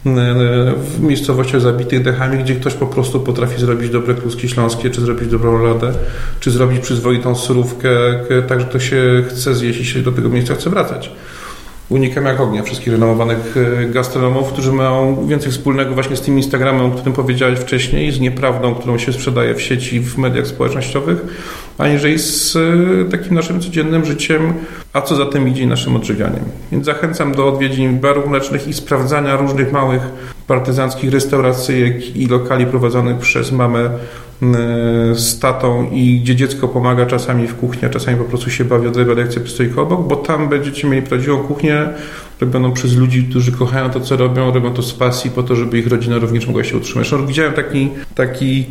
B: w miejscowościach zabitych dechami, gdzie ktoś po prostu potrafi zrobić dobre kluski śląskie, czy zrobić dobrą ladę, czy zrobić przyzwoitą surówkę, tak, że to się chce zjeść i się do tego miejsca chce wracać. Unikam jak ognia wszystkich renomowanych e, gastronomów, którzy mają więcej wspólnego właśnie z tym Instagramem, o którym powiedziałeś wcześniej, z nieprawdą, którą się sprzedaje w sieci, w mediach społecznościowych, aniżeli z e, takim naszym codziennym życiem, a co za tym idzie naszym odżywianiem. Więc zachęcam do odwiedzin barów mlecznych i sprawdzania różnych małych partyzanckich restauracyjek i lokali prowadzonych przez mamę e, z tatą i gdzie dziecko pomaga czasami w kuchni, czasami po prostu się bawi, odrywia lekcję przy obok, bo tam będziecie mieli prawdziwą kuchnię robioną przez ludzi, którzy kochają to, co robią, robią to z pasji po to, żeby ich rodzina również mogła się utrzymać. Zresztą widziałem taki, taki,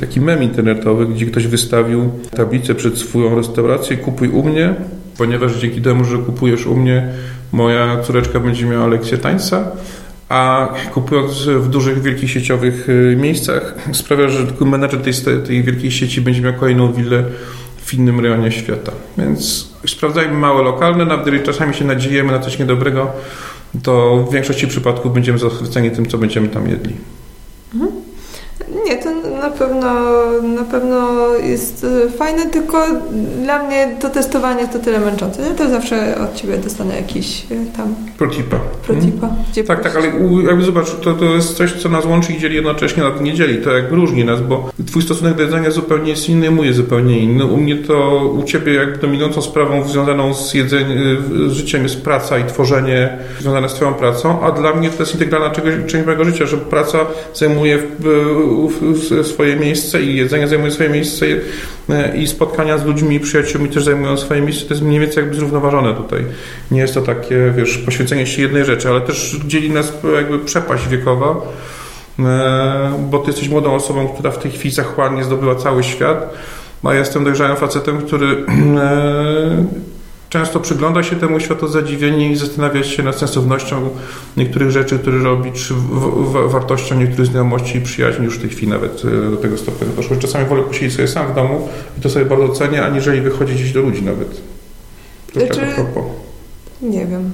B: taki mem internetowy, gdzie ktoś wystawił tablicę przed swoją restaurację kupuj u mnie, ponieważ dzięki temu, że kupujesz u mnie, moja córeczka będzie miała lekcję tańca, a kupując w dużych, wielkich sieciowych y, miejscach sprawia, że tylko menedżer tej, tej wielkiej sieci będzie miał kolejną willę w innym rejonie świata. Więc sprawdzajmy małe lokalne, nawet jeżeli czasami się nadziejemy na coś niedobrego, to w większości przypadków będziemy zachwyceni tym, co będziemy tam jedli.
A: Na pewno, na pewno jest e, fajne, tylko dla mnie to testowanie to tyle męczące. Ja to zawsze od Ciebie dostanę jakiś e, tam
B: Protipa.
A: protipa. Gdzie
B: Tak, tak, ale jakby zobacz, to, to jest coś, co nas łączy i dzieli jednocześnie, nawet nie dzieli. To jakby różni nas, bo twój stosunek do jedzenia zupełnie jest inny, mój jest zupełnie inny. U mnie to, u ciebie jakby dominującą sprawą związaną z jedzeniem, z życiem jest praca i tworzenie związane z twoją pracą, a dla mnie to jest integralna czegoś, część mojego życia, że praca zajmuje w, w, w swoje miejsce i jedzenie zajmuje swoje miejsce e, i spotkania z ludźmi i przyjaciółmi też zajmują swoje miejsce. To jest mniej więcej jakby zrównoważone tutaj. Nie jest to takie, wiesz, poświęcenie się jednej rzeczy, ale też dzieli nas jakby przepaść wiekowa, e, bo ty jesteś młodą osobą, która w tej chwili zachłannie zdobyła cały świat, a ja jestem dojrzałym facetem, który <clears throat> e, często przygląda się temu światu zadziwienie i zastanawia się nad sensownością niektórych rzeczy, które robi, czy w, w, wartością niektórych znajomości i przyjaźni już w tej chwili nawet e, do tego stopnia doszło. Czasami wolę posiedzieć sobie sam w domu i to sobie bardzo cenię, aniżeli wychodzić gdzieś do ludzi nawet.
A: To znaczy, tak. Nie wiem.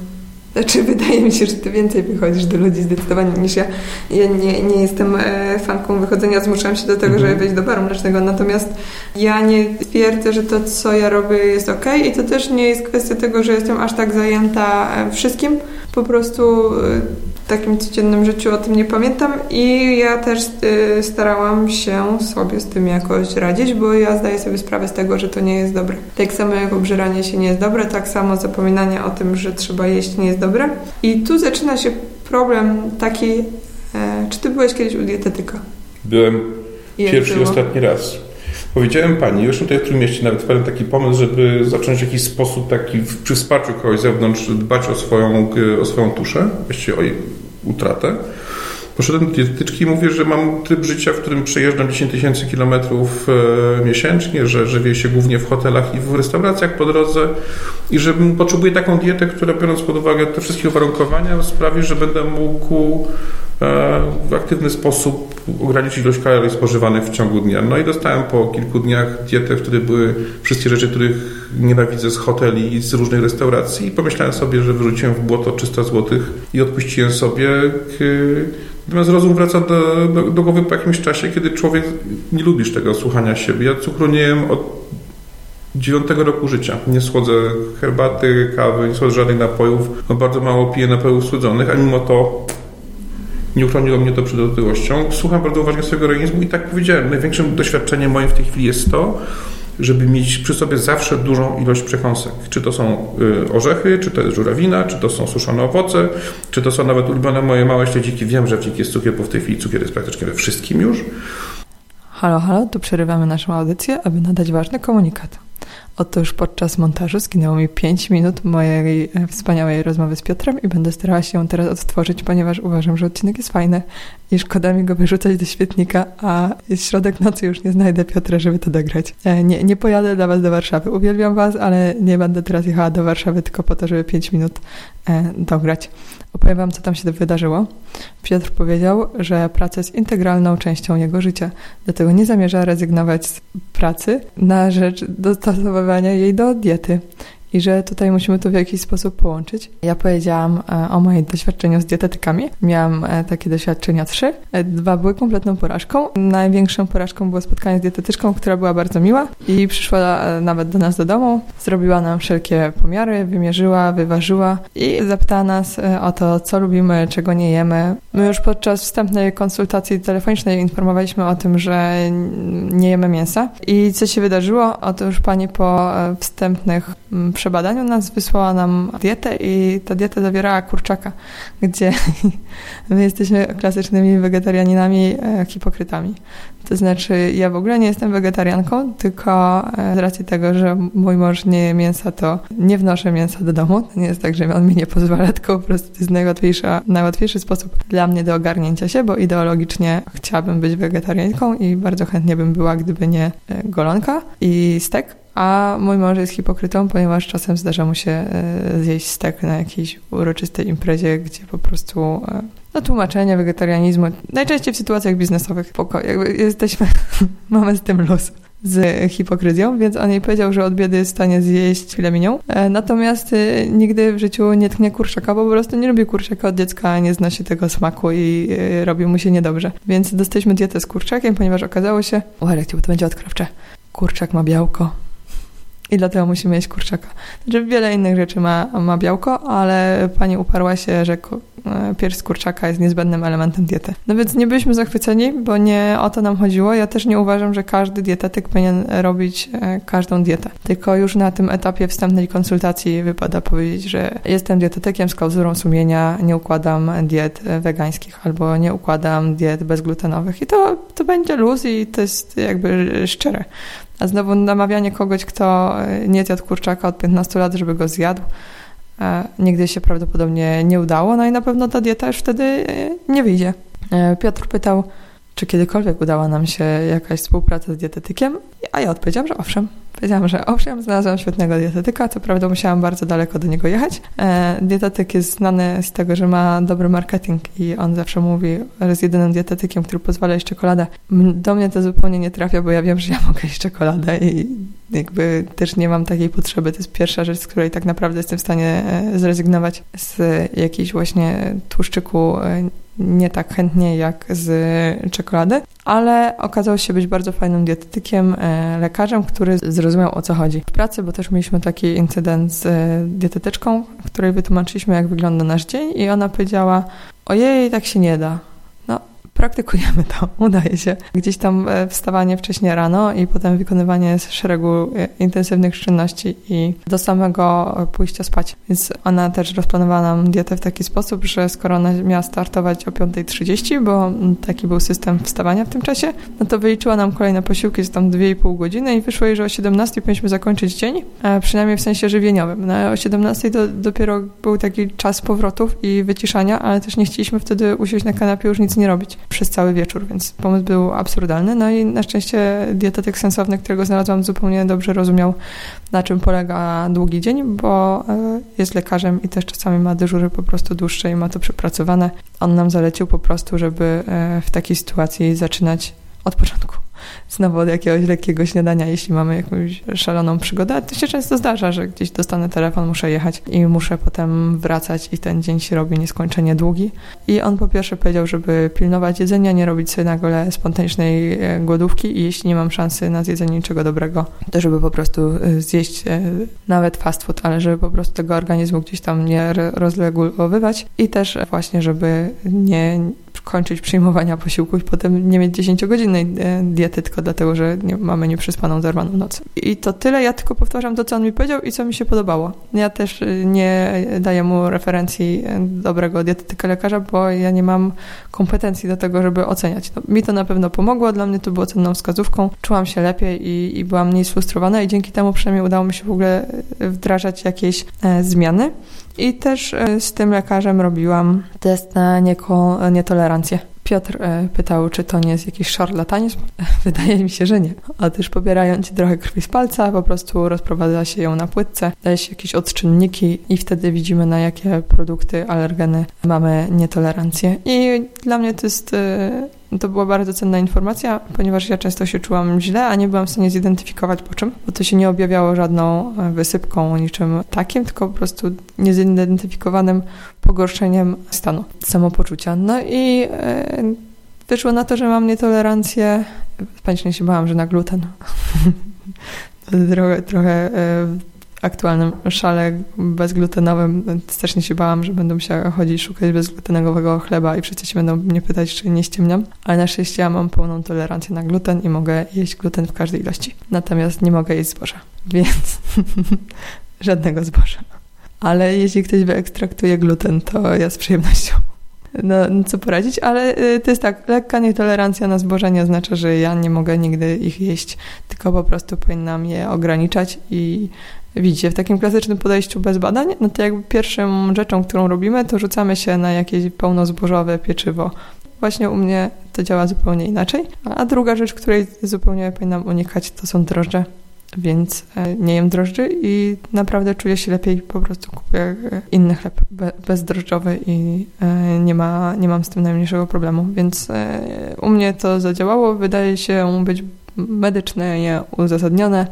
A: Znaczy, wydaje mi się, że ty więcej wychodzisz do ludzi zdecydowanie niż ja. Ja nie, nie jestem e, fanką wychodzenia, zmuszam się do tego, żeby mhm. wejść do baru mlecznego, natomiast ja nie twierdzę, że to, co ja robię jest ok i to też nie jest kwestia tego, że jestem aż tak zajęta e, wszystkim. Po prostu e, w takim codziennym życiu o tym nie pamiętam i ja też starałam się sobie z tym jakoś radzić, bo ja zdaję sobie sprawę z tego, że to nie jest dobre. Tak samo jak obżeranie się nie jest dobre, tak samo zapominanie o tym, że trzeba jeść nie jest dobre. I tu zaczyna się problem taki, e, czy ty byłeś kiedyś u dietetyka?
B: Byłem pierwszy i ostatni raz. Powiedziałem pani, już tutaj w tym mieście nawet wpadłem taki pomysł, żeby zacząć w jakiś sposób taki przy wsparciu kogoś z zewnątrz dbać o swoją, o swoją tuszę, właściwie o jej utratę. Poszedłem do dietetyczki i mówię, że mam tryb życia, w którym przejeżdżam 10 tysięcy kilometrów e, miesięcznie, że żywię się głównie w hotelach i w restauracjach po drodze i że potrzebuję taką dietę, która biorąc pod uwagę te wszystkie uwarunkowania sprawi, że będę mógł w aktywny sposób ograniczyć ilość kalorii spożywanych w ciągu dnia. No i dostałem po kilku dniach dietę, w której były wszystkie rzeczy, których nienawidzę z hoteli i z różnych restauracji i pomyślałem sobie, że wyrzuciłem w błoto 300 zł i odpuściłem sobie Natomiast rozum wraca do, do, do, głowy po jakimś czasie, kiedy człowiek nie lubisz tego słuchania siebie. Ja cukru nie jem od dziewiątego roku życia. Nie słodzę herbaty, kawy, nie słodzę żadnych napojów. No bardzo mało piję napojów słodzonych, a mimo to nie uchroniło mnie to przed otyłością. Słucham bardzo uważnie swojego organizmu i tak powiedziałem, największym doświadczeniem moim w tej chwili jest to, żeby mieć przy sobie zawsze dużą ilość przekąsek. Czy to są y, orzechy, czy to jest żurawina, czy to są suszone owoce, czy to są nawet ulubione moje małe śledziki. Wiem, że w jest cukier, bo w tej chwili cukier jest praktycznie we wszystkim już.
A: Halo, halo, tu przerywamy naszą audycję, aby nadać ważny komunikat. Otóż podczas montażu zginęło mi 5 minut mojej e, wspaniałej rozmowy z Piotrem i będę starała się ją teraz odtworzyć, ponieważ uważam, że odcinek jest fajny i szkoda mi go wyrzucać do świetnika, a jest środek nocy, już nie znajdę Piotra, żeby to dograć. E, nie, nie pojadę dla Was do Warszawy. Uwielbiam Was, ale nie będę teraz jechała do Warszawy tylko po to, żeby 5 minut e, dograć. Opowiem Wam, co tam się wydarzyło. Piotr powiedział, że praca jest integralną częścią jego życia, dlatego nie zamierza rezygnować z pracy na rzecz dostosowywania jej do diety i że tutaj musimy to w jakiś sposób połączyć. Ja powiedziałam e, o moim doświadczeniu z dietetykami. Miałam e, takie doświadczenia trzy. E, dwa były kompletną porażką. Największą porażką było spotkanie z dietetyczką, która była bardzo miła i przyszła nawet do nas do domu. Zrobiła nam wszelkie pomiary, wymierzyła, wyważyła i zapytała nas o to, co lubimy, czego nie jemy. My już podczas wstępnej konsultacji telefonicznej informowaliśmy o tym, że nie jemy mięsa. I co się wydarzyło? Otóż pani po wstępnych przebadaniu nas wysłała nam dietę i ta dieta zawierała kurczaka, gdzie <laughs> my jesteśmy klasycznymi wegetarianinami, e, hipokrytami. To znaczy, ja w ogóle nie jestem wegetarianką, tylko e, z racji tego, że mój mąż nie je mięsa, to nie wnoszę mięsa do domu. To nie jest tak, że on mi nie pozwala, <laughs> tylko po prostu to jest najłatwiejszy sposób dla mnie do ogarnięcia się, bo ideologicznie chciałabym być wegetarianką i bardzo chętnie bym była, gdyby nie e, golonka i stek a mój mąż jest hipokrytą, ponieważ czasem zdarza mu się e, zjeść stek na jakiejś uroczystej imprezie, gdzie po prostu e, no, tłumaczenie wegetarianizmu, najczęściej w sytuacjach biznesowych, spoko, jakby jesteśmy, <laughs> mamy z tym luz z hipokryzją, więc on jej powiedział, że od biedy jest w stanie zjeść filet e, Natomiast nigdy w życiu nie tknie kurczaka, bo po prostu nie lubi kurczaka od dziecka, nie znosi tego smaku i robi mu się niedobrze. Więc dostaliśmy dietę z kurczakiem, ponieważ okazało się, uważajcie, bo to będzie odkrywcze, kurczak ma białko, i dlatego musimy jeść kurczaka. Znaczy wiele innych rzeczy ma, ma białko, ale pani uparła się, że e, pierś kurczaka jest niezbędnym elementem diety. No więc nie byliśmy zachwyceni, bo nie o to nam chodziło. Ja też nie uważam, że każdy dietetyk powinien robić e, każdą dietę. Tylko już na tym etapie wstępnej konsultacji wypada powiedzieć, że jestem dietetykiem z klauzurą sumienia, nie układam diet wegańskich albo nie układam diet bezglutenowych i to, to będzie luz i to jest jakby szczere. A znowu namawianie kogoś, kto e, nie zjadł kurczaka od 15 lat, żeby go zjadł, e, nigdy się prawdopodobnie nie udało, no i na pewno ta dieta już wtedy e, nie wyjdzie. Piotr pytał, czy kiedykolwiek udała nam się jakaś współpraca z dietetykiem, a ja odpowiedziałam, że owszem. Powiedziałam, że owszem, znalazłam świetnego dietetyka, co prawda musiałam bardzo daleko do niego jechać. E, dietetyk jest znany z tego, że ma dobry marketing i on zawsze mówi, że jest jedynym dietetykiem, który pozwala jeść czekoladę. Do mnie to zupełnie nie trafia, bo ja wiem, że ja <laughs> mogę jeść czekoladę i jakby też nie mam takiej potrzeby. To jest pierwsza rzecz, z której tak naprawdę jestem w stanie e, zrezygnować z jakiejś właśnie tłuszczyku e, nie tak chętnie jak z czekolady, ale okazał się być bardzo fajnym dietetykiem, e, lekarzem, który zrozumiał o co chodzi. W pracy, bo też mieliśmy taki incydent z dietetyczką, której wytłumaczyliśmy jak wygląda nasz dzień i ona powiedziała, ojej, tak się nie da praktykujemy to, <laughs> udaje się. Gdzieś tam e, wstawanie wcześniej rano i potem wykonywanie szeregu e, intensywnych czynności i do samego pójścia spać. Więc ona też rozplanowała nam dietę w taki sposób, że skoro ona miała startować o 5.30, bo taki był system wstawania w tym czasie, no to wyliczyła nam kolejne posiłki z tam 2,5 godziny i wyszło jej, że o 17 powinniśmy zakończyć dzień, przynajmniej w sensie żywieniowym. No, o 17 to dopiero był taki czas powrotów i wyciszania, ale też nie chcieliśmy wtedy usiąść na kanapie już nic nie robić przez cały wieczór, więc pomysł był absurdalny. No i na szczęście dietetyk sensowny, którego znalazłam, zupełnie dobrze rozumiał, na czym polega długi dzień, bo e, jest lekarzem i też czasami ma dyżury po prostu dłuższe i ma to przepracowane. On nam zalecił po prostu, żeby e, w takiej sytuacji zaczynać od początku znowu od jakiegoś lekkiego śniadania, jeśli mamy jakąś szaloną przygodę. To się często zdarza, że gdzieś dostanę telefon, muszę jechać i muszę potem wracać i ten dzień się robi nieskończenie długi. I on po pierwsze powiedział, żeby pilnować jedzenia, nie robić sobie nagle spontanicznej e, głodówki i jeśli nie mam szansy na zjedzenie niczego dobrego, to żeby po prostu e, zjeść e, nawet fast food, ale żeby po prostu tego organizmu gdzieś tam nie rozregulowywać i też właśnie, żeby nie kończyć przyjmowania posiłków i potem nie mieć 10-godzinnej diety, tylko dlatego, że nie, mamy nieprzespaną, zerwaną noc. I to tyle, ja tylko powtarzam to, co on mi powiedział i co mi się podobało. Ja też y, nie daję mu referencji y, dobrego dietetyka lekarza, bo ja nie mam kompetencji do tego, żeby oceniać. No, mi to na pewno pomogło, dla mnie to było cenną wskazówką. Czułam się lepiej i, i byłam mniej sfrustrowana i dzięki temu przynajmniej udało mi się w ogóle wdrażać jakieś e, zmiany. I też e, z tym lekarzem robiłam test na nietolerancję. Piotr e, pytał, czy to nie jest jakiś szarlatanizm. <laughs> Wydaje mi się, że nie. Otóż pobierając trochę krwi z palca, po prostu rozprowadza się ją na płytce, daje się jakieś odczynniki i wtedy widzimy, na jakie produkty, alergeny mamy nietolerancję. I dla mnie to jest e, to była bardzo cenna informacja, ponieważ ja często się czułam źle, a nie byłam w stanie zidentyfikować po czym, bo to się nie objawiało żadną e, wysypką, niczym takim, tylko po prostu niezidentyfikowanym pogorszeniem stanu samopoczucia. No i e, wyszło na to, że mam nietolerancję, panicznie się bałam, że na gluten. <laughs> trochę, trochę e, aktualnym szale bezglutenowym strasznie się bałam, że będę musiała chodzić szukać bezglutenowego chleba i się będą mnie pytać, czy nie ściemniam. Ale na szczęście ja mam pełną tolerancję na gluten i mogę jeść gluten w każdej ilości. Natomiast nie mogę jeść zboża, <laughs> więc <laughs> żadnego zboża. Ale jeśli ktoś wyekstraktuje gluten, to ja z przyjemnością. No, no, co poradzić, ale y, to jest tak, lekka nietolerancja na zboża nie oznacza, że ja nie mogę nigdy ich jeść, tylko po prostu powinnam je ograniczać i Widzicie, w takim klasycznym podejściu bez badań, no to jakby pierwszą rzeczą, którą robimy, to rzucamy się na jakieś pełnozbożowe pieczywo. Właśnie u mnie to działa zupełnie inaczej. A druga rzecz, której zupełnie powinnam unikać, to są drożdże. Więc e, nie jem drożdży i naprawdę czuję się lepiej, po prostu kupuję e, inny chleb bezdrożdżowy i e, nie, ma, nie mam z tym najmniejszego problemu. Więc u mnie to zadziałało, wydaje się być medycznie uzasadnione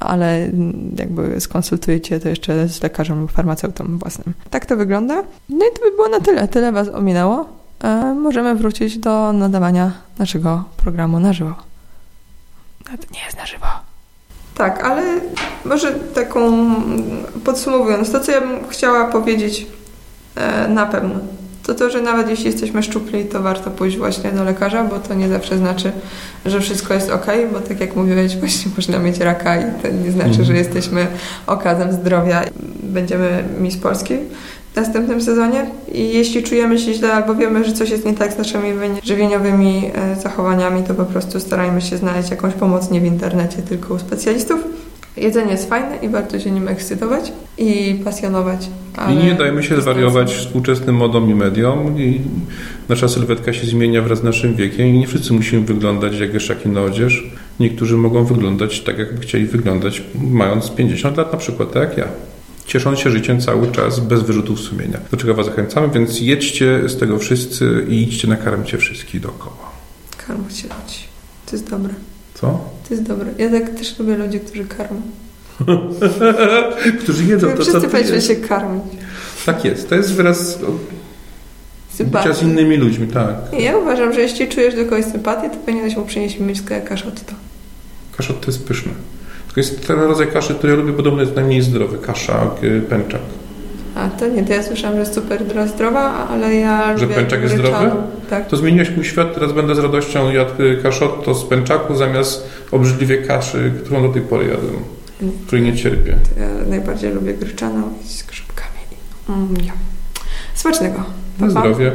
A: ale jakby skonsultujecie to jeszcze z lekarzem lub farmaceutą własnym. Tak to wygląda. No i to by było na tyle. Tyle Was ominęło. E, możemy wrócić do nadawania naszego programu na żywo. No to nie jest na żywo. Tak, ale może taką podsumowując, to co ja bym chciała powiedzieć e, na pewno to to, że nawet jeśli jesteśmy szczupli, to warto pójść właśnie do lekarza, bo to nie zawsze znaczy, że wszystko jest ok, bo tak jak mówiłeś, <laughs> właśnie można mieć raka i to nie znaczy, że mhm. jesteśmy okazem zdrowia. Będziemy Miss Polski w następnym sezonie i jeśli czujemy się źle albo wiemy, że coś jest nie tak z naszymi żywieniowymi e, zachowaniami, to po prostu starajmy się znaleźć jakąś pomoc nie w internecie, tylko u specjalistów. Jedzenie jest fajne i warto się nim ekscytować i pasjonować.
B: Ale... I nie dajmy się zwariować współczesnym modom i mediom. I nasza sylwetka się zmienia wraz z naszym wiekiem i nie wszyscy musimy wyglądać jak wieszaki na odzież. Niektórzy mogą wyglądać tak, jakby chcieli wyglądać, mając 50 lat, na przykład tak jak ja. Ciesząc się życiem cały czas, bez wyrzutów sumienia. Do czego Was zachęcamy, więc jedźcie z tego wszyscy i idźcie nakarmcie wszystkich dookoła.
A: Karmcie ludzi. To jest dobre.
B: Co?
A: To jest dobre. Ja tak też lubię ludzi, którzy karmią. <laughs>
B: Którzy jedzą to, co
A: Wszyscy powinniśmy się karmić.
B: Tak jest. To jest wyraz bycia
A: Sympatii.
B: z innymi ludźmi, tak.
A: Ja uważam, że jeśli czujesz do kogoś sympatię, to powinieneś mu przynieść miskę kaszotto.
B: Kaszot to jest pyszne. Tylko jest ten rodzaj kaszy, który ja lubię, podobno jest najmniej zdrowy. Kasza, pęczak.
A: A to nie, to ja słyszałam, że jest super dro- zdrowa, ale ja
B: Że
A: lubię
B: pęczak jest zdrowy?
A: Tak.
B: To zmieniłeś mój świat, teraz będę z radością jadł y, kaszotto z pęczaku zamiast obrzydliwie kaszy, którą do tej pory jadłem, której nie cierpię.
A: To ja najbardziej lubię gryczaną i z grzybkami. Mm, ja. Smacznego. Pa,
B: Na zdrowie.